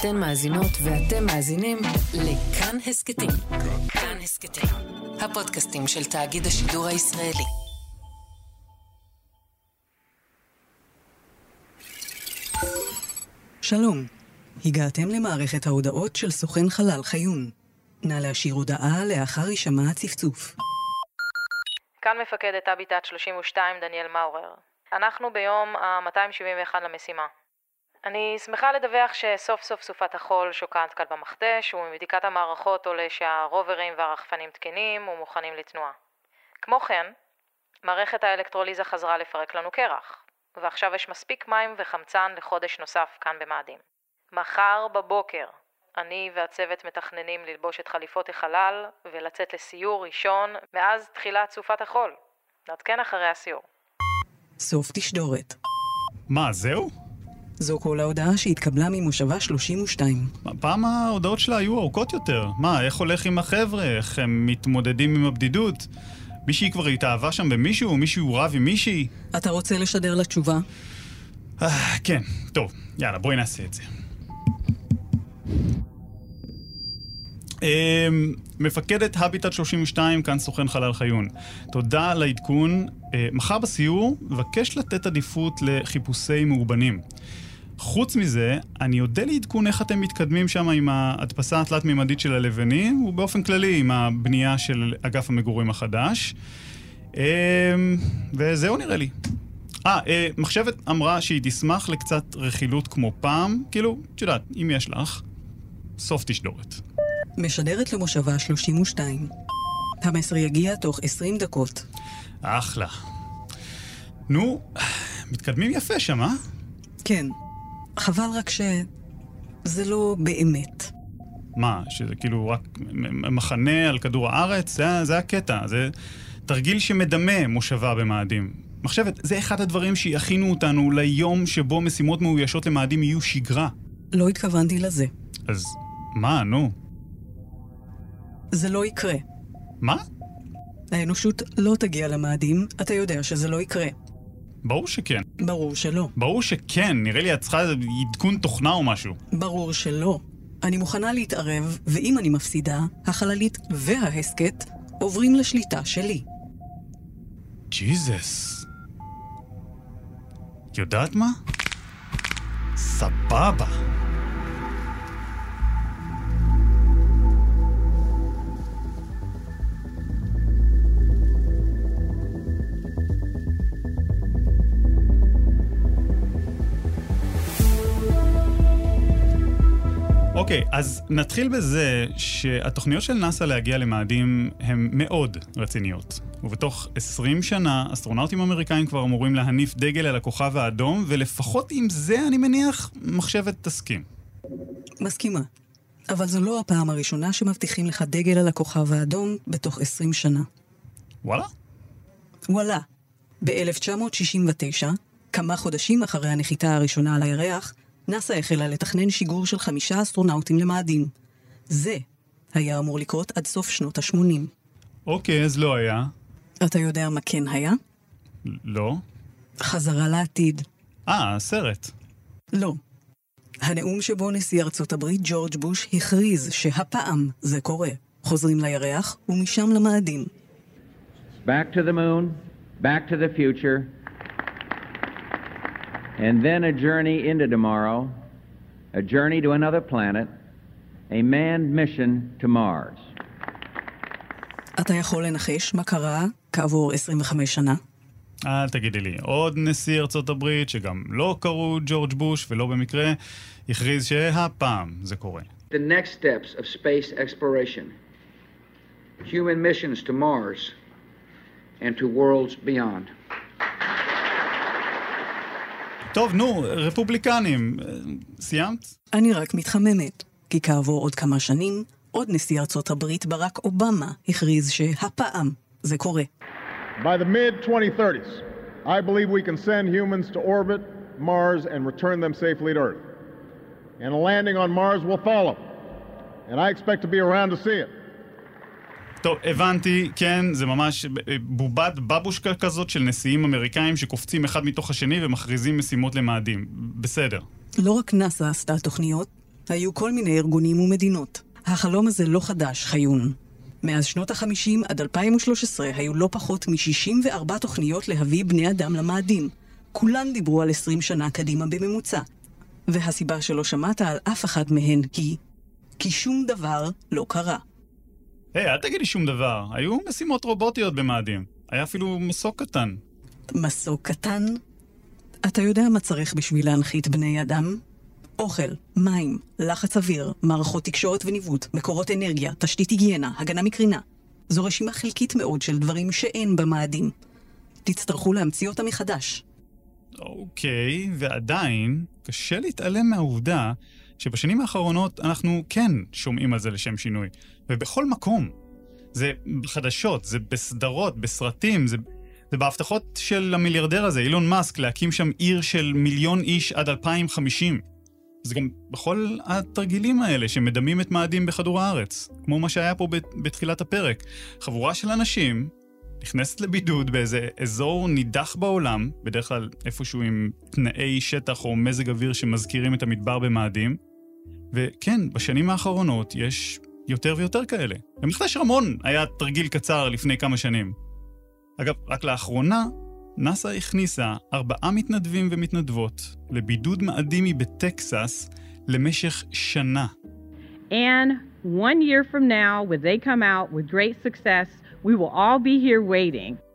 אתן מאזינות ואתם מאזינים לכאן הסכתים. כאן הסכתים, הפודקאסטים של תאגיד השידור הישראלי. שלום, הגעתם למערכת ההודעות של סוכן חלל חיון. נא להשאיר הודעה לאחר הישמע הצפצוף. כאן מפקדת אביטת 32 דניאל מאורר. אנחנו ביום ה-271 למשימה. אני שמחה לדווח שסוף סוף סופת החול שוקעת כאן במכתש, ומבדיקת המערכות עולה שהרוברים והרחפנים תקינים ומוכנים לתנועה. כמו כן, מערכת האלקטרוליזה חזרה לפרק לנו קרח, ועכשיו יש מספיק מים וחמצן לחודש נוסף כאן במאדים. מחר בבוקר אני והצוות מתכננים ללבוש את חליפות החלל ולצאת לסיור ראשון מאז תחילת סופת החול. נעדכן אחרי הסיור. סוף תשדורת. מה, זהו? זו כל ההודעה שהתקבלה ממושבה 32. פעם ההודעות שלה היו ארוכות יותר. מה, איך הולך עם החבר'ה? איך הם מתמודדים עם הבדידות? מישהי כבר התאהבה שם במישהו? מישהו רב עם מישהי? אתה רוצה לשדר לה תשובה? אה, כן, טוב, יאללה, בואי נעשה את זה. אמ, מפקדת הביטט 32, כאן סוכן חלל חיון. תודה על העדכון. אה, מחר בסיור, מבקש לתת עדיפות לחיפושי מאובנים. חוץ מזה, אני אודה לעדכון איך אתם מתקדמים שם עם ההדפסה התלת-מימדית של הלבנים, ובאופן כללי עם הבנייה של אגף המגורים החדש. אמ, וזהו נראה לי. אה, אה, מחשבת אמרה שהיא תשמח לקצת רכילות כמו פעם, כאילו, את יודעת, אם יש לך, סוף תשדורת. משדרת למושבה 32. המסר יגיע תוך 20 דקות. אחלה. נו, מתקדמים יפה שם, אה? כן. חבל רק ש... זה לא באמת. מה, שזה כאילו רק מחנה על כדור הארץ? זה, זה הקטע, זה תרגיל שמדמה מושבה במאדים. מחשבת, זה אחד הדברים שיכינו אותנו ליום שבו משימות מאוישות למאדים יהיו שגרה. לא התכוונתי לזה. אז מה, נו? זה לא יקרה. מה? האנושות לא תגיע למאדים, אתה יודע שזה לא יקרה. ברור שכן. ברור שלא. ברור שכן, נראה לי את צריכה עדכון תוכנה או משהו. ברור שלא. אני מוכנה להתערב, ואם אני מפסידה, החללית וההסכת עוברים לשליטה שלי. ג'יזוס. יודעת מה? סבבה. אוקיי, okay, אז נתחיל בזה שהתוכניות של נאס"א להגיע למאדים הן מאוד רציניות. ובתוך 20 שנה, אסטרונאוטים אמריקאים כבר אמורים להניף דגל על הכוכב האדום, ולפחות עם זה, אני מניח, מחשבת תסכים. מסכימה. אבל זו לא הפעם הראשונה שמבטיחים לך דגל על הכוכב האדום בתוך 20 שנה. וואלה? וואלה. ב-1969, כמה חודשים אחרי הנחיתה הראשונה על הירח, נאס"א החלה לתכנן שיגור של חמישה אסטרונאוטים למאדים. זה היה אמור לקרות עד סוף שנות ה-80. אוקיי, אז לא היה. אתה יודע מה כן היה? לא. חזרה לעתיד. אה, הסרט. לא. הנאום שבו נשיא ארצות הברית ג'ורג' בוש הכריז שהפעם זה קורה. חוזרים לירח ומשם למאדים. Back to the moon, back to the future, and then a journey into tomorrow, a journey to another planet, a manned mission to Mars. אתה יכול לנחש מה קרה כעבור 25 שנה? אל תגידי לי. עוד נשיא ארצות הברית, שגם לא קראו ג'ורג' בוש, ולא במקרה, הכריז שהפעם זה קורה. The next steps of space exploration, human missions to Mars and to worlds beyond. טוב, נו, רפובליקנים, סיימת? אני רק מתחממת, כי כעבור עוד כמה שנים, עוד נשיא ארצות הברית, ברק אובמה, הכריז שהפעם זה קורה. By the mid-2030s, I believe we can send humans to orbit Mars and return them safely to Earth. And a landing on Mars will follow. And I expect to be around to see it. טוב, הבנתי, כן, זה ממש בובת בבושקה כזאת של נשיאים אמריקאים שקופצים אחד מתוך השני ומכריזים משימות למאדים. בסדר. לא רק נאס"א עשתה תוכניות, היו כל מיני ארגונים ומדינות. החלום הזה לא חדש, חיון. מאז שנות ה-50 עד 2013 היו לא פחות מ-64 תוכניות להביא בני אדם למאדים. כולן דיברו על 20 שנה קדימה בממוצע. והסיבה שלא שמעת על אף אחד מהן היא כי שום דבר לא קרה. היי, hey, אל תגידי שום דבר. היו משימות רובוטיות במאדים. היה אפילו מסוק קטן. מסוק קטן? אתה יודע מה צריך בשביל להנחית בני אדם? אוכל, מים, לחץ אוויר, מערכות תקשורת וניווט, מקורות אנרגיה, תשתית היגיינה, הגנה מקרינה. זו רשימה חלקית מאוד של דברים שאין במאדים. תצטרכו להמציא אותה מחדש. אוקיי, ועדיין, קשה להתעלם מהעובדה שבשנים האחרונות אנחנו כן שומעים על זה לשם שינוי, ובכל מקום. זה בחדשות, זה בסדרות, בסרטים, זה, זה בהבטחות של המיליארדר הזה, אילון מאסק, להקים שם עיר של מיליון איש עד 2050. זה גם בכל התרגילים האלה שמדמים את מאדים בכדור הארץ, כמו מה שהיה פה בתחילת הפרק. חבורה של אנשים נכנסת לבידוד באיזה אזור נידח בעולם, בדרך כלל איפשהו עם תנאי שטח או מזג אוויר שמזכירים את המדבר במאדים, וכן, בשנים האחרונות יש יותר ויותר כאלה. במכתש רמון היה תרגיל קצר לפני כמה שנים. אגב, רק לאחרונה, נאס"א הכניסה ארבעה מתנדבים ומתנדבות לבידוד מאדימי בטקסס למשך שנה. And one year from now, when they come out with great success, we will all be here waiting.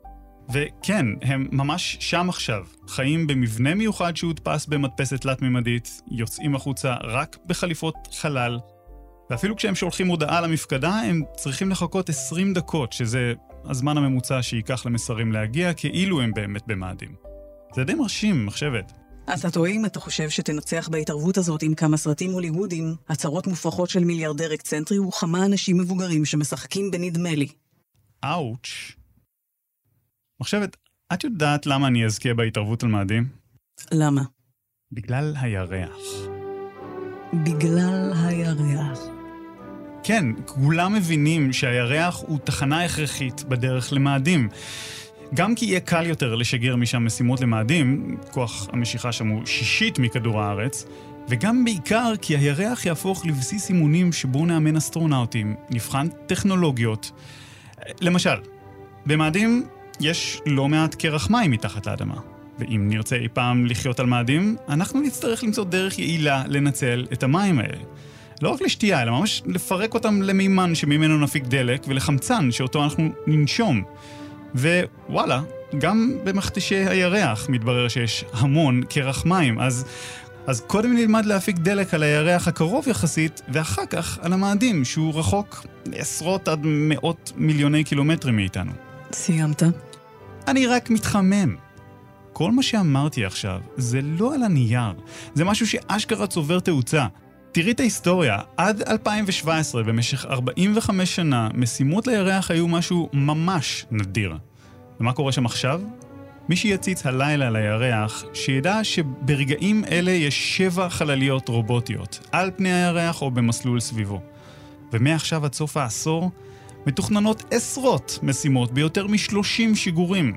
וכן, הם ממש שם עכשיו. חיים במבנה מיוחד שהודפס במדפסת תלת-ממדית, יוצאים החוצה רק בחליפות חלל, ואפילו כשהם שולחים הודעה למפקדה, הם צריכים לחכות 20 דקות, שזה הזמן הממוצע שייקח למסרים להגיע, כאילו הם באמת במאדים. זה די מרשים, מחשבת. אתה טועה אם אתה חושב שתנצח בהתערבות הזאת עם כמה סרטים הוליוודיים, הצהרות מופרכות של מיליארדר אקצנטרי וכמה אנשים מבוגרים שמשחקים בנדמה לי. אאוץ'. מחשבת, את יודעת למה אני אזכה בהתערבות על מאדים? למה? בגלל הירח. בגלל הירח. כן, כולם מבינים שהירח הוא תחנה הכרחית בדרך למאדים. גם כי יהיה קל יותר לשגר משם משימות למאדים, כוח המשיכה שם הוא שישית מכדור הארץ, וגם בעיקר כי הירח יהפוך לבסיס אימונים שבו נאמן אסטרונאוטים, נבחן טכנולוגיות. למשל, במאדים יש לא מעט קרח מים מתחת לאדמה. ואם נרצה אי פעם לחיות על מאדים, אנחנו נצטרך למצוא דרך יעילה לנצל את המים האלה. לא רק לשתייה, אלא ממש לפרק אותם למימן שממנו נפיק דלק, ולחמצן שאותו אנחנו ננשום. ווואלה, גם במכתשי הירח מתברר שיש המון קרח מים, אז, אז קודם נלמד להפיק דלק על הירח הקרוב יחסית, ואחר כך על המאדים, שהוא רחוק עשרות עד מאות מיליוני קילומטרים מאיתנו. סיימת? אני רק מתחמם. כל מה שאמרתי עכשיו זה לא על הנייר, זה משהו שאשכרה צובר תאוצה. תראי את ההיסטוריה, עד 2017, במשך 45 שנה, משימות לירח היו משהו ממש נדיר. ומה קורה שם עכשיו? מי שיציץ הלילה לירח, שידע שברגעים אלה יש שבע חלליות רובוטיות, על פני הירח או במסלול סביבו. ומעכשיו עד סוף העשור, מתוכננות עשרות משימות ביותר מ-30 שיגורים.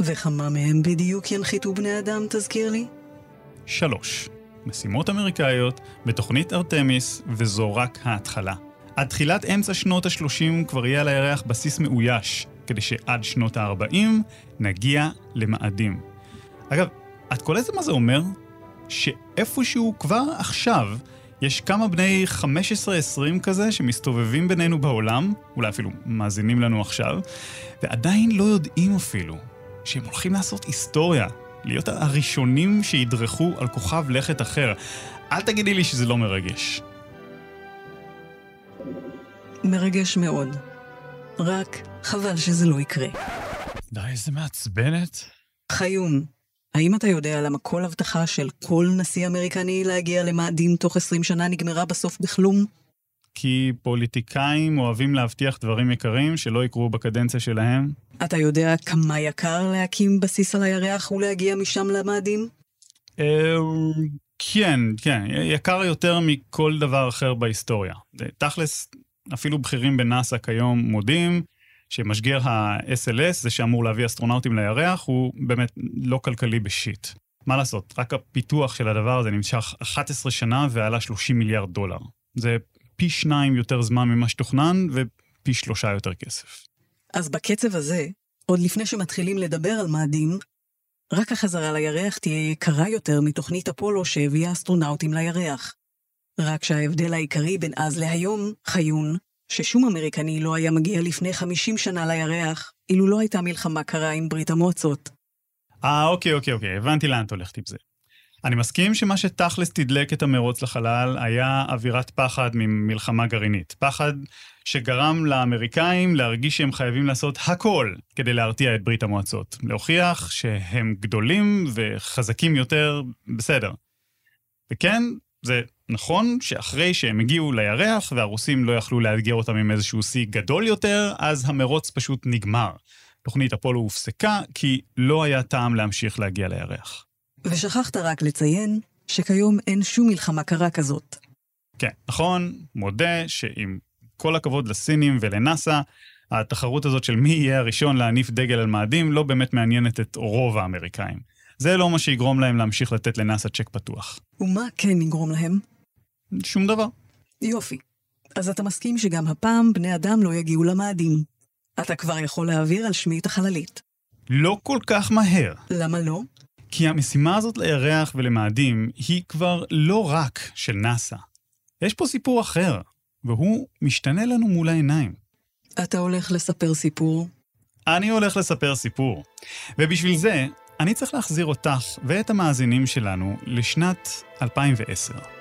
וכמה מהם בדיוק ינחיתו בני אדם, תזכיר לי? שלוש. משימות אמריקאיות בתוכנית ארתמיס, וזו רק ההתחלה. עד תחילת אמצע שנות ה-30 כבר יהיה על הירח בסיס מאויש, כדי שעד שנות ה-40 נגיע למאדים. אגב, את קולטת מה זה אומר? שאיפשהו כבר עכשיו יש כמה בני 15-20 כזה שמסתובבים בינינו בעולם, אולי אפילו מאזינים לנו עכשיו, ועדיין לא יודעים אפילו שהם הולכים לעשות היסטוריה, להיות הראשונים שידרכו על כוכב לכת אחר. אל תגידי לי שזה לא מרגש. מרגש מאוד. רק חבל שזה לא יקרה. די, איזה מעצבנת. חיון, האם אתה יודע למה כל הבטחה של כל נשיא אמריקני להגיע למאדים תוך 20 שנה נגמרה בסוף בכלום? כי פוליטיקאים אוהבים להבטיח דברים יקרים שלא יקרו בקדנציה שלהם. אתה יודע כמה יקר להקים בסיס על הירח ולהגיע משם למאדים? אה, כן, כן, יקר יותר מכל דבר אחר בהיסטוריה. תכלס, אפילו בכירים בנאס"א כיום מודים שמשגר ה-SLS, זה שאמור להביא אסטרונאוטים לירח, הוא באמת לא כלכלי בשיט. מה לעשות, רק הפיתוח של הדבר הזה נמשך 11 שנה ועלה 30 מיליארד דולר. זה פי שניים יותר זמן ממה שתוכנן ופי שלושה יותר כסף. אז בקצב הזה, עוד לפני שמתחילים לדבר על מאדים, רק החזרה לירח תהיה יקרה יותר מתוכנית אפולו שהביאה אסטרונאוטים לירח. רק שההבדל העיקרי בין אז להיום, חיון, ששום אמריקני לא היה מגיע לפני 50 שנה לירח, אילו לא הייתה מלחמה קרה עם ברית המועצות. אה, אוקיי, אוקיי, אוקיי, הבנתי לאן את הולכת עם זה. אני מסכים שמה שתכלס תדלק את המרוץ לחלל היה אווירת פחד ממלחמה גרעינית. פחד שגרם לאמריקאים להרגיש שהם חייבים לעשות הכל כדי להרתיע את ברית המועצות. להוכיח שהם גדולים וחזקים יותר, בסדר. וכן, זה נכון שאחרי שהם הגיעו לירח והרוסים לא יכלו לאתגר אותם עם איזשהו שיא גדול יותר, אז המרוץ פשוט נגמר. תוכנית אפולו הופסקה כי לא היה טעם להמשיך להגיע לירח. ושכחת רק לציין שכיום אין שום מלחמה קרה כזאת. כן, נכון, מודה שעם כל הכבוד לסינים ולנאסא, התחרות הזאת של מי יהיה הראשון להניף דגל על מאדים לא באמת מעניינת את רוב האמריקאים. זה לא מה שיגרום להם להמשיך לתת לנאסא צ'ק פתוח. ומה כן יגרום להם? שום דבר. יופי. אז אתה מסכים שגם הפעם בני אדם לא יגיעו למאדים. אתה כבר יכול להעביר על שמי את החללית. לא כל כך מהר. למה לא? כי המשימה הזאת לירח ולמאדים היא כבר לא רק של נאסא. יש פה סיפור אחר, והוא משתנה לנו מול העיניים. אתה הולך לספר סיפור? אני הולך לספר סיפור. ובשביל זה, אני צריך להחזיר אותך ואת המאזינים שלנו לשנת 2010.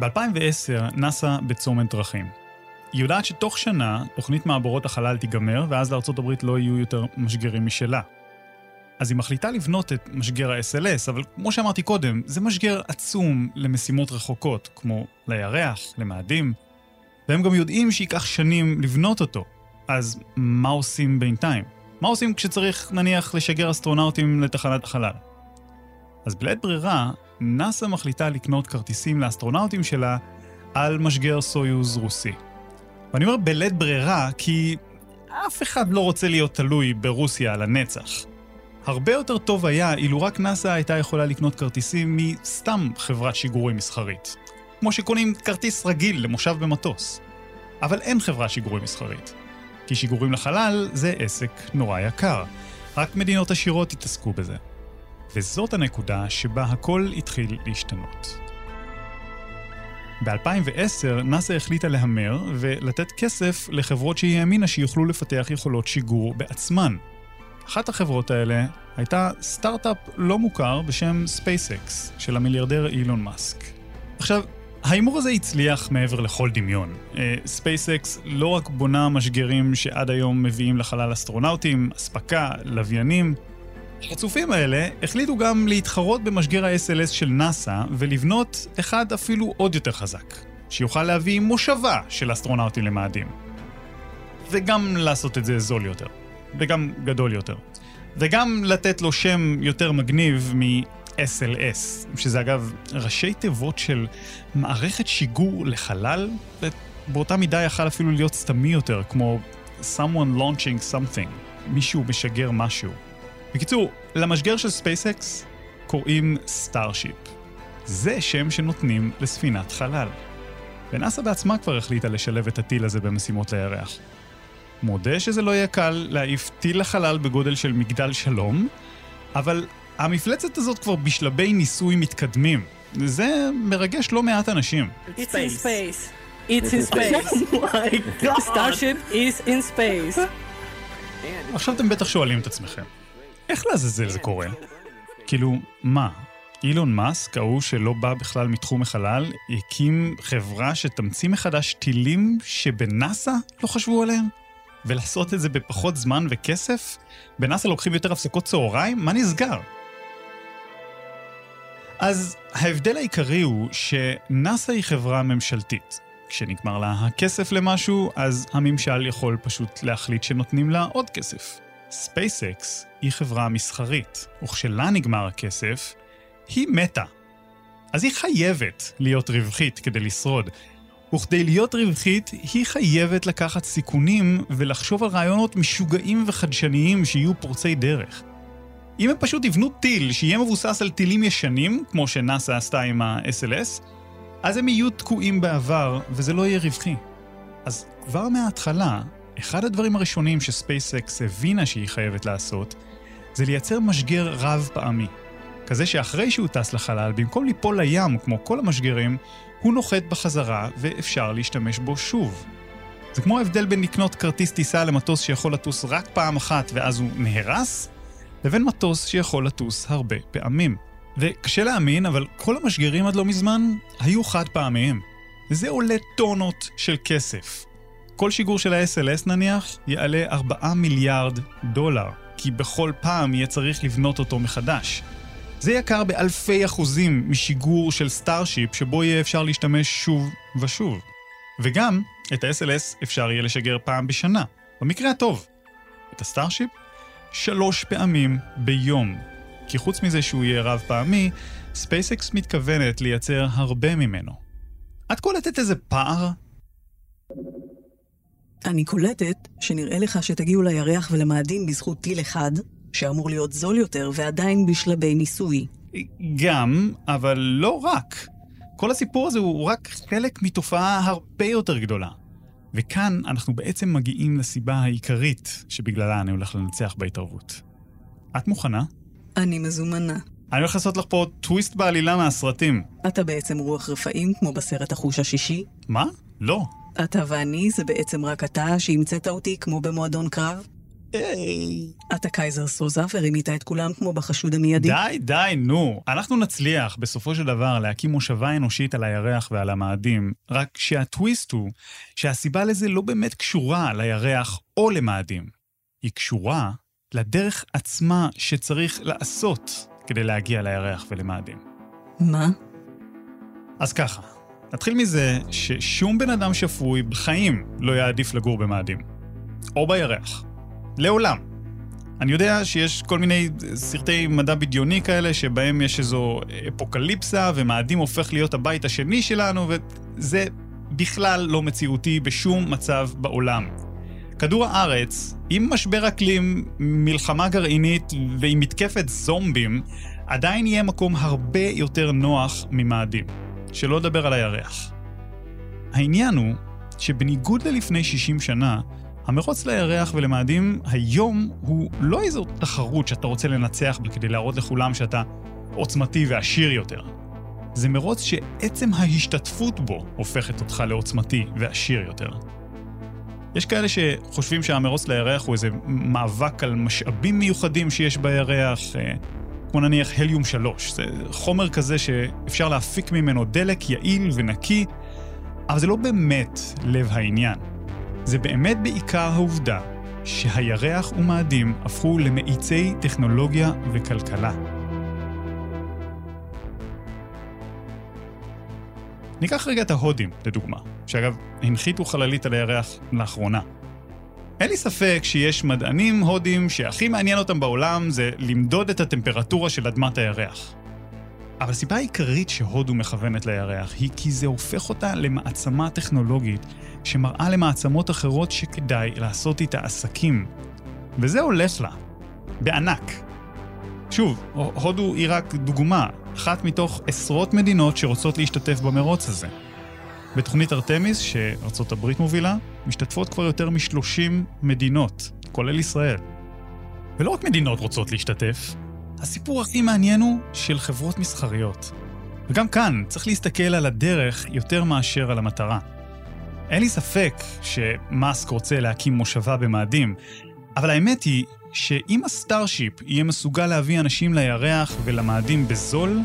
ב-2010 נאסא בצומת דרכים. היא יודעת שתוך שנה תוכנית מעבורות החלל תיגמר, ואז לארצות הברית לא יהיו יותר משגרים משלה. אז היא מחליטה לבנות את משגר ה-SLS, אבל כמו שאמרתי קודם, זה משגר עצום למשימות רחוקות, כמו לירח, למאדים, והם גם יודעים שייקח שנים לבנות אותו. אז מה עושים בינתיים? מה עושים כשצריך, נניח, לשגר אסטרונאוטים לתחנת החלל? אז בלית ברירה, נאס"א מחליטה לקנות כרטיסים לאסטרונאוטים שלה על משגר סויוז רוסי. ואני אומר בלית ברירה כי אף אחד לא רוצה להיות תלוי ברוסיה על הנצח. הרבה יותר טוב היה אילו רק נאס"א הייתה יכולה לקנות כרטיסים מסתם חברת שיגורים מסחרית. כמו שקונים כרטיס רגיל למושב במטוס. אבל אין חברת שיגורים מסחרית. כי שיגורים לחלל זה עסק נורא יקר. רק מדינות עשירות יתעסקו בזה. וזאת הנקודה שבה הכל התחיל להשתנות. ב-2010 נאס"א החליטה להמר ולתת כסף לחברות שהיא האמינה שיוכלו לפתח יכולות שיגור בעצמן. אחת החברות האלה הייתה סטארט-אפ לא מוכר בשם SpaceX של המיליארדר אילון מאסק. עכשיו, ההימור הזה הצליח מעבר לכל דמיון. ספייסקס אה, לא רק בונה משגרים שעד היום מביאים לחלל אסטרונאוטים, אספקה, לוויינים, החצופים האלה החליטו גם להתחרות במשגר ה-SLS של נאס"א ולבנות אחד אפילו עוד יותר חזק, שיוכל להביא מושבה של אסטרונאוטים למאדים. וגם לעשות את זה זול יותר, וגם גדול יותר. וגם לתת לו שם יותר מגניב מ-SLS, שזה אגב ראשי תיבות של מערכת שיגור לחלל, ובאותה מידה יכל אפילו להיות סתמי יותר, כמו someone launching something, מישהו משגר משהו. בקיצור, למשגר של ספייסקס קוראים סטארשיפ. זה שם שנותנים לספינת חלל. ונאס"א בעצמה כבר החליטה לשלב את הטיל הזה במשימות לירח. מודה שזה לא יהיה קל להעיף טיל לחלל בגודל של מגדל שלום, אבל המפלצת הזאת כבר בשלבי ניסוי מתקדמים. זה מרגש לא מעט אנשים. It's in space. It's in space. oh god. Starship is in space. עכשיו אתם בטח שואלים את עצמכם, איך לעזאזל זה קורה? כאילו, מה? אילון מאסק, ההוא שלא בא בכלל מתחום החלל, הקים חברה שתמציא מחדש טילים שבנאסא לא חשבו עליהם? ולעשות את זה בפחות זמן וכסף? בנאסא לוקחים יותר הפסקות צהריים? מה נסגר? אז ההבדל העיקרי הוא שנאסא היא חברה ממשלתית. כשנגמר לה הכסף למשהו, אז הממשל יכול פשוט להחליט שנותנים לה עוד כסף. ספייסקס היא חברה מסחרית, וכשלה נגמר הכסף, היא מתה. אז היא חייבת להיות רווחית כדי לשרוד. וכדי להיות רווחית, היא חייבת לקחת סיכונים ולחשוב על רעיונות משוגעים וחדשניים שיהיו פורצי דרך. אם הם פשוט יבנו טיל שיהיה מבוסס על טילים ישנים, כמו שנאסא עשתה עם ה-SLS, אז הם יהיו תקועים בעבר, וזה לא יהיה רווחי. אז כבר מההתחלה, אחד הדברים הראשונים שספייסקס הבינה שהיא חייבת לעשות, זה לייצר משגר רב פעמי. כזה שאחרי שהוא טס לחלל, במקום ליפול לים כמו כל המשגרים, הוא נוחת בחזרה ואפשר להשתמש בו שוב. זה כמו ההבדל בין לקנות כרטיס טיסה למטוס שיכול לטוס רק פעם אחת ואז הוא נהרס, לבין מטוס שיכול לטוס הרבה פעמים. וקשה להאמין, אבל כל המשגרים עד לא מזמן היו חד פעמיים. וזה עולה טונות של כסף. כל שיגור של ה-SLS נניח יעלה 4 מיליארד דולר, כי בכל פעם יהיה צריך לבנות אותו מחדש. זה יקר באלפי אחוזים משיגור של סטארשיפ שבו יהיה אפשר להשתמש שוב ושוב. וגם, את ה-SLS אפשר יהיה לשגר פעם בשנה, במקרה הטוב. את הסטארשיפ? שלוש פעמים ביום. כי חוץ מזה שהוא יהיה רב פעמי, ספייסקס מתכוונת לייצר הרבה ממנו. את קולטת איזה פער? אני קולטת שנראה לך שתגיעו לירח ולמאדים בזכות טיל אחד, שאמור להיות זול יותר ועדיין בשלבי ניסוי. גם, אבל לא רק. כל הסיפור הזה הוא רק חלק מתופעה הרבה יותר גדולה. וכאן אנחנו בעצם מגיעים לסיבה העיקרית שבגללה אני הולך לנצח בהתערבות. את מוכנה? אני מזומנה. אני הולך לעשות לך פה טוויסט בעלילה מהסרטים. אתה בעצם רוח רפאים כמו בסרט החוש השישי? מה? לא. אתה ואני זה בעצם רק אתה שהמצאת אותי כמו במועדון קרב? אתה קייזר סוזה ורימית את כולם כמו בחשוד המיידי? די, די, נו. אנחנו נצליח בסופו של דבר להקים מושבה אנושית על הירח ועל המאדים, רק שהטוויסט הוא שהסיבה לזה לא באמת קשורה לירח או למאדים. היא קשורה לדרך עצמה שצריך לעשות כדי להגיע לירח ולמאדים. מה? אז ככה, נתחיל מזה ששום בן אדם שפוי בחיים לא יעדיף לגור במאדים. או בירח. לעולם. אני יודע שיש כל מיני סרטי מדע בדיוני כאלה, שבהם יש איזו אפוקליפסה, ומאדים הופך להיות הבית השני שלנו, וזה בכלל לא מציאותי בשום מצב בעולם. כדור הארץ, עם משבר אקלים, מלחמה גרעינית ועם מתקפת זומבים, עדיין יהיה מקום הרבה יותר נוח ממאדים. שלא לדבר על הירח. העניין הוא שבניגוד ללפני 60 שנה, המרוץ לירח ולמאדים היום הוא לא איזו תחרות שאתה רוצה לנצח בה כדי להראות לכולם שאתה עוצמתי ועשיר יותר. זה מרוץ שעצם ההשתתפות בו הופכת אותך לעוצמתי ועשיר יותר. יש כאלה שחושבים שהמרוץ לירח הוא איזה מאבק על משאבים מיוחדים שיש בירח, אה, כמו נניח הליום 3. זה חומר כזה שאפשר להפיק ממנו דלק יעיל ונקי, אבל זה לא באמת לב העניין. זה באמת בעיקר העובדה שהירח ומאדים הפכו למאיצי טכנולוגיה וכלכלה. ניקח רגע את ההודים, לדוגמה, שאגב, הנחיתו חללית על הירח לאחרונה. אין לי ספק שיש מדענים הודים שהכי מעניין אותם בעולם זה למדוד את הטמפרטורה של אדמת הירח. אבל הסיבה העיקרית שהודו מכוונת לירח היא כי זה הופך אותה למעצמה טכנולוגית שמראה למעצמות אחרות שכדאי לעשות איתה עסקים. וזה הולך לה. בענק. שוב, הודו היא רק דוגמה, אחת מתוך עשרות מדינות שרוצות להשתתף במרוץ הזה. בתוכנית ארתמיס, שארצות הברית מובילה, משתתפות כבר יותר מ-30 מדינות, כולל ישראל. ולא רק מדינות רוצות להשתתף, הסיפור הכי מעניין הוא של חברות מסחריות. וגם כאן צריך להסתכל על הדרך יותר מאשר על המטרה. אין לי ספק שמאסק רוצה להקים מושבה במאדים, אבל האמת היא שאם הסטארשיפ יהיה מסוגל להביא אנשים לירח ולמאדים בזול,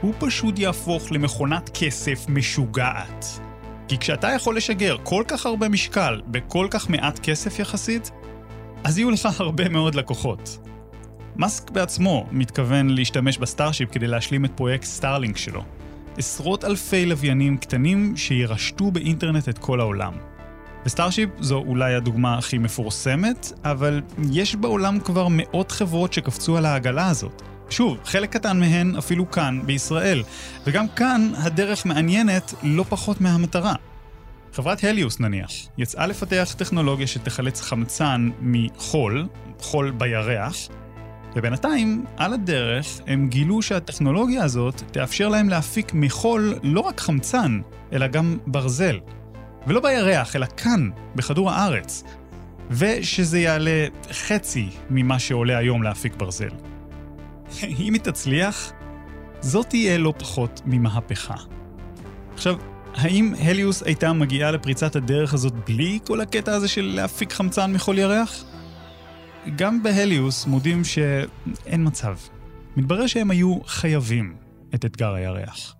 הוא פשוט יהפוך למכונת כסף משוגעת. כי כשאתה יכול לשגר כל כך הרבה משקל בכל כך מעט כסף יחסית, אז יהיו לך הרבה מאוד לקוחות. מאסק בעצמו מתכוון להשתמש בסטארשיפ כדי להשלים את פרויקט סטארלינק שלו. עשרות אלפי לוויינים קטנים שירשתו באינטרנט את כל העולם. וסטארשיפ זו אולי הדוגמה הכי מפורסמת, אבל יש בעולם כבר מאות חברות שקפצו על העגלה הזאת. שוב, חלק קטן מהן אפילו כאן, בישראל. וגם כאן הדרך מעניינת לא פחות מהמטרה. חברת הליוס נניח, יצאה לפתח טכנולוגיה שתחלץ חמצן מחול, חול בירח, ובינתיים, על הדרך, הם גילו שהטכנולוגיה הזאת תאפשר להם להפיק מחול לא רק חמצן, אלא גם ברזל. ולא בירח, אלא כאן, בכדור הארץ. ושזה יעלה חצי ממה שעולה היום להפיק ברזל. אם היא תצליח, זאת תהיה לא פחות ממהפכה. עכשיו, האם הליוס הייתה מגיעה לפריצת הדרך הזאת בלי כל הקטע הזה של להפיק חמצן מכל ירח? גם בהליוס מודים שאין מצב. מתברר שהם היו חייבים את אתגר הירח.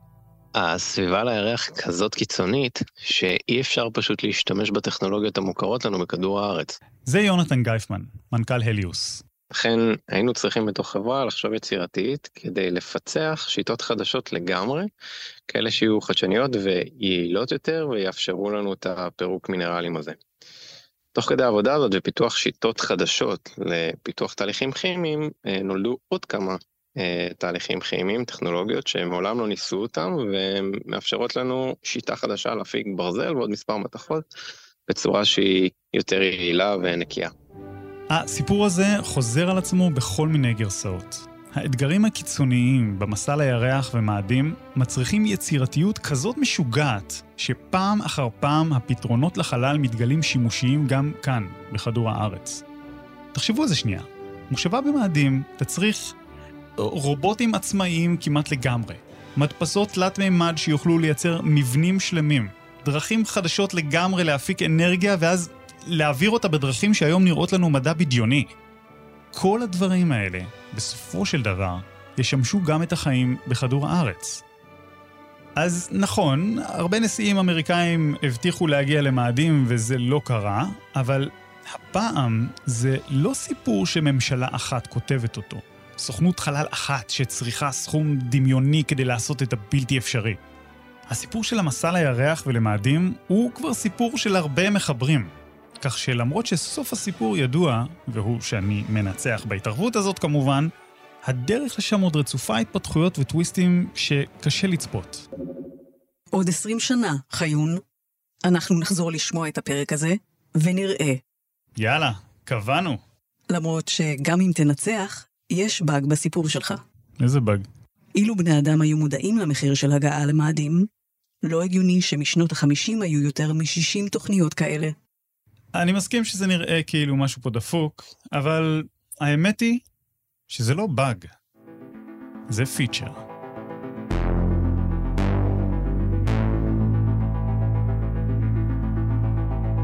הסביבה לירח כזאת קיצונית, שאי אפשר פשוט להשתמש בטכנולוגיות המוכרות לנו בכדור הארץ. זה יונתן גייפמן, מנכ"ל הליוס. לכן היינו צריכים בתוך חברה לחשוב יצירתית כדי לפצח שיטות חדשות לגמרי, כאלה שיהיו חדשניות ויעילות יותר ויאפשרו לנו את הפירוק מינרלים הזה. תוך כדי העבודה הזאת ופיתוח שיטות חדשות לפיתוח תהליכים כימיים, אה, נולדו עוד כמה אה, תהליכים כימיים, טכנולוגיות שמעולם לא ניסו אותם, ומאפשרות לנו שיטה חדשה להפיק ברזל ועוד מספר מתכות בצורה שהיא יותר יעילה ונקייה. הסיפור הזה חוזר על עצמו בכל מיני גרסאות. האתגרים הקיצוניים במסע לירח ומאדים מצריכים יצירתיות כזאת משוגעת, שפעם אחר פעם הפתרונות לחלל מתגלים שימושיים גם כאן, בכדור הארץ. תחשבו על זה שנייה. מושבה במאדים תצריך רובוטים עצמאיים כמעט לגמרי, מדפסות תלת-מימד שיוכלו לייצר מבנים שלמים, דרכים חדשות לגמרי להפיק אנרגיה ואז להעביר אותה בדרכים שהיום נראות לנו מדע בדיוני. כל הדברים האלה, בסופו של דבר, ישמשו גם את החיים בכדור הארץ. אז נכון, הרבה נשיאים אמריקאים הבטיחו להגיע למאדים וזה לא קרה, אבל הפעם זה לא סיפור שממשלה אחת כותבת אותו. סוכנות חלל אחת שצריכה סכום דמיוני כדי לעשות את הבלתי אפשרי. הסיפור של המסע לירח ולמאדים הוא כבר סיפור של הרבה מחברים. כך שלמרות שסוף הסיפור ידוע, והוא שאני מנצח בהתערבות הזאת כמובן, הדרך לשם עוד רצופה התפתחויות וטוויסטים שקשה לצפות. עוד עשרים שנה, חיון, אנחנו נחזור לשמוע את הפרק הזה, ונראה. יאללה, קבענו. למרות שגם אם תנצח, יש באג בסיפור שלך. איזה באג? אילו בני אדם היו מודעים למחיר של הגעה למאדים, לא הגיוני שמשנות החמישים היו יותר מ-60 תוכניות כאלה. אני מסכים שזה נראה כאילו משהו פה דפוק, אבל האמת היא שזה לא באג, זה פיצ'ר.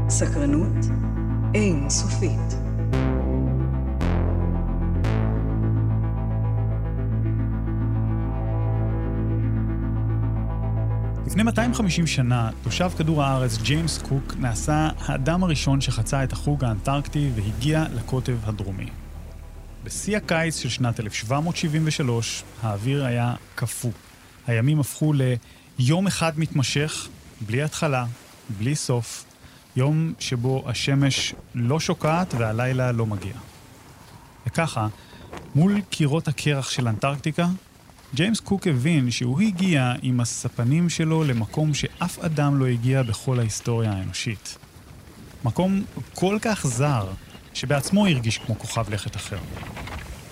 סקרנות אין לפני 250 שנה, תושב כדור הארץ ג'יימס קוק נעשה האדם הראשון שחצה את החוג האנטרקטי והגיע לקוטב הדרומי. בשיא הקיץ של שנת 1773, האוויר היה קפוא. הימים הפכו ליום אחד מתמשך, בלי התחלה, בלי סוף, יום שבו השמש לא שוקעת והלילה לא מגיע. וככה, מול קירות הקרח של אנטרקטיקה, ג'יימס קוק הבין שהוא הגיע עם הספנים שלו למקום שאף אדם לא הגיע בכל ההיסטוריה האנושית. מקום כל כך זר, שבעצמו הרגיש כמו כוכב לכת אחר.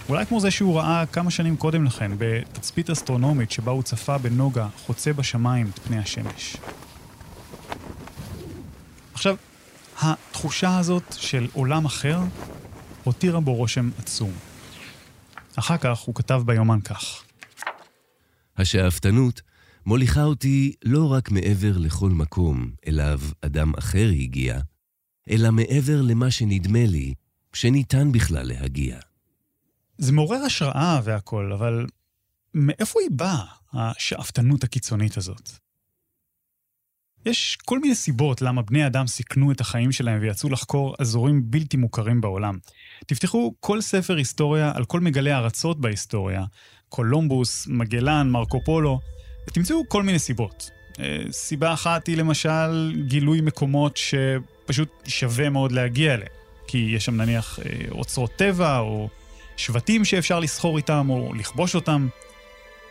אולי כמו זה שהוא ראה כמה שנים קודם לכן בתצפית אסטרונומית שבה הוא צפה בנוגה חוצה בשמיים את פני השמש. עכשיו, התחושה הזאת של עולם אחר הותירה בו רושם עצום. אחר כך הוא כתב ביומן כך: השאפתנות מוליכה אותי לא רק מעבר לכל מקום אליו אדם אחר הגיע, אלא מעבר למה שנדמה לי שניתן בכלל להגיע. זה מעורר השראה והכול, אבל מאיפה היא באה, השאפתנות הקיצונית הזאת? יש כל מיני סיבות למה בני אדם סיכנו את החיים שלהם ויצאו לחקור אזורים בלתי מוכרים בעולם. תפתחו כל ספר היסטוריה על כל מגלי הארצות בהיסטוריה, קולומבוס, מגלן, מרקו פולו, ותמצאו כל מיני סיבות. אה, סיבה אחת היא למשל גילוי מקומות שפשוט שווה מאוד להגיע אליהם. כי יש שם נניח אה, אוצרות טבע, או שבטים שאפשר לסחור איתם, או לכבוש אותם.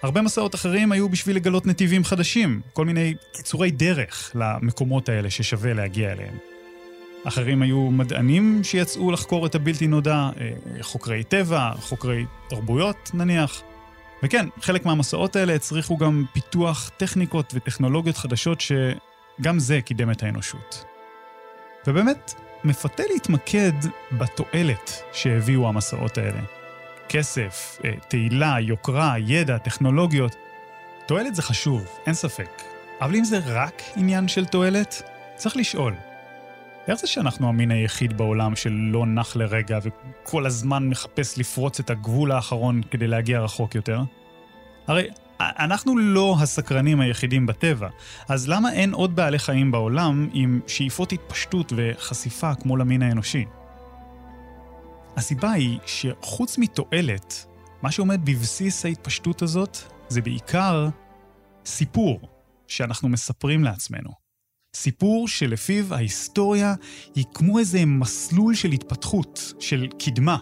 הרבה מסעות אחרים היו בשביל לגלות נתיבים חדשים, כל מיני קיצורי דרך למקומות האלה ששווה להגיע אליהם. אחרים היו מדענים שיצאו לחקור את הבלתי נודע, אה, חוקרי טבע, חוקרי תרבויות נניח. וכן, חלק מהמסעות האלה הצריכו גם פיתוח טכניקות וטכנולוגיות חדשות שגם זה קידם את האנושות. ובאמת, מפתה להתמקד בתועלת שהביאו המסעות האלה. כסף, אה, תהילה, יוקרה, ידע, טכנולוגיות. תועלת זה חשוב, אין ספק. אבל אם זה רק עניין של תועלת, צריך לשאול, איך זה שאנחנו המין היחיד בעולם שלא נח לרגע וכל הזמן מחפש לפרוץ את הגבול האחרון כדי להגיע רחוק יותר? הרי אנחנו לא הסקרנים היחידים בטבע, אז למה אין עוד בעלי חיים בעולם עם שאיפות התפשטות וחשיפה כמו למין האנושי? הסיבה היא שחוץ מתועלת, מה שעומד בבסיס ההתפשטות הזאת זה בעיקר סיפור שאנחנו מספרים לעצמנו. סיפור שלפיו ההיסטוריה היא כמו איזה מסלול של התפתחות, של קדמה.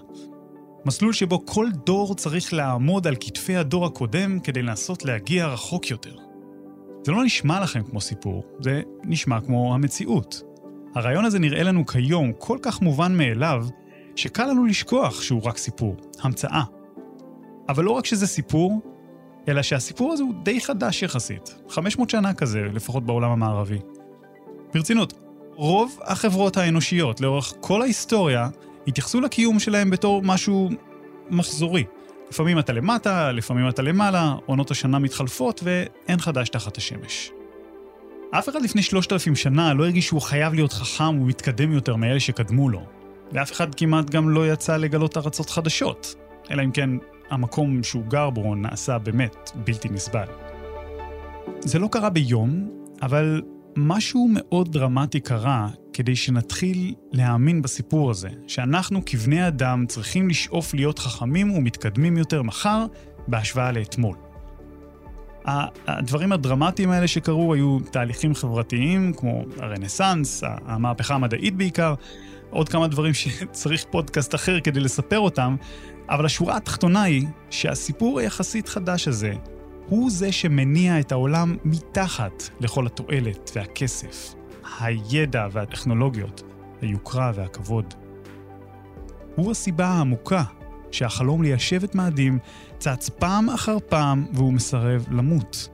מסלול שבו כל דור צריך לעמוד על כתפי הדור הקודם כדי לנסות להגיע רחוק יותר. זה לא נשמע לכם כמו סיפור, זה נשמע כמו המציאות. הרעיון הזה נראה לנו כיום כל כך מובן מאליו, שקל לנו לשכוח שהוא רק סיפור, המצאה. אבל לא רק שזה סיפור, אלא שהסיפור הזה הוא די חדש יחסית, 500 שנה כזה, לפחות בעולם המערבי. ברצינות, רוב החברות האנושיות לאורך כל ההיסטוריה התייחסו לקיום שלהם בתור משהו מחזורי. לפעמים אתה למטה, לפעמים אתה למעלה, עונות השנה מתחלפות ואין חדש תחת השמש. אף אחד לפני שלושת אלפים שנה לא הרגיש שהוא חייב להיות חכם ומתקדם יותר מאלה שקדמו לו. ואף אחד כמעט גם לא יצא לגלות ארצות חדשות, אלא אם כן המקום שהוא גר בו נעשה באמת בלתי נסבל. זה לא קרה ביום, אבל משהו מאוד דרמטי קרה כדי שנתחיל להאמין בסיפור הזה, שאנחנו כבני אדם צריכים לשאוף להיות חכמים ומתקדמים יותר מחר בהשוואה לאתמול. הדברים הדרמטיים האלה שקרו היו תהליכים חברתיים, כמו הרנסאנס, המהפכה המדעית בעיקר, עוד כמה דברים שצריך פודקאסט אחר כדי לספר אותם, אבל השורה התחתונה היא שהסיפור היחסית חדש הזה הוא זה שמניע את העולם מתחת לכל התועלת והכסף, הידע והטכנולוגיות, היוקרה והכבוד. הוא הסיבה העמוקה שהחלום ליישב את מאדים צץ פעם אחר פעם והוא מסרב למות.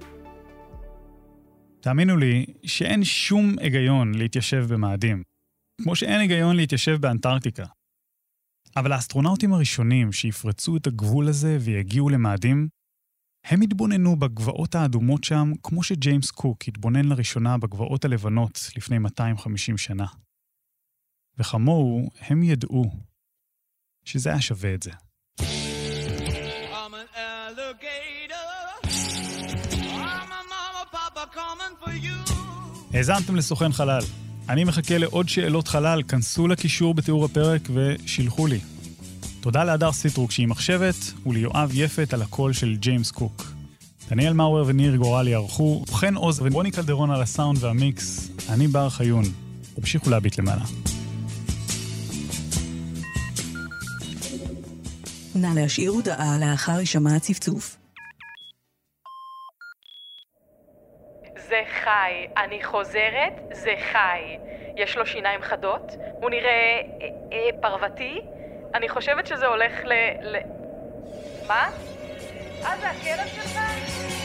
תאמינו לי שאין שום היגיון להתיישב במאדים, כמו שאין היגיון להתיישב באנטארקטיקה. אבל האסטרונאוטים הראשונים שיפרצו את הגבול הזה ויגיעו למאדים, הם התבוננו בגבעות האדומות שם כמו שג'יימס קוק התבונן לראשונה בגבעות הלבנות לפני 250 שנה. וכמוהו, הם ידעו שזה היה שווה את זה. האזנתם לסוכן חלל. אני מחכה לעוד שאלות חלל, כנסו לקישור בתיאור הפרק ושילחו לי. תודה להדר סיטרוק שהיא מחשבת, וליואב יפת על הקול של ג'יימס קוק. דניאל מאואר וניר גורלי ערכו, ובכן עוז ורוני קלדרון על הסאונד והמיקס, אני בר חיון. תמשיכו להביט למעלה. נא להשאיר הודעה לאחר הישמע הצפצוף. זה חי. אני חוזרת, זה חי. יש לו שיניים חדות, הוא נראה אה, אה, פרוותי, אני חושבת שזה הולך ל... ל... מה? אה, זה הכלב שלך?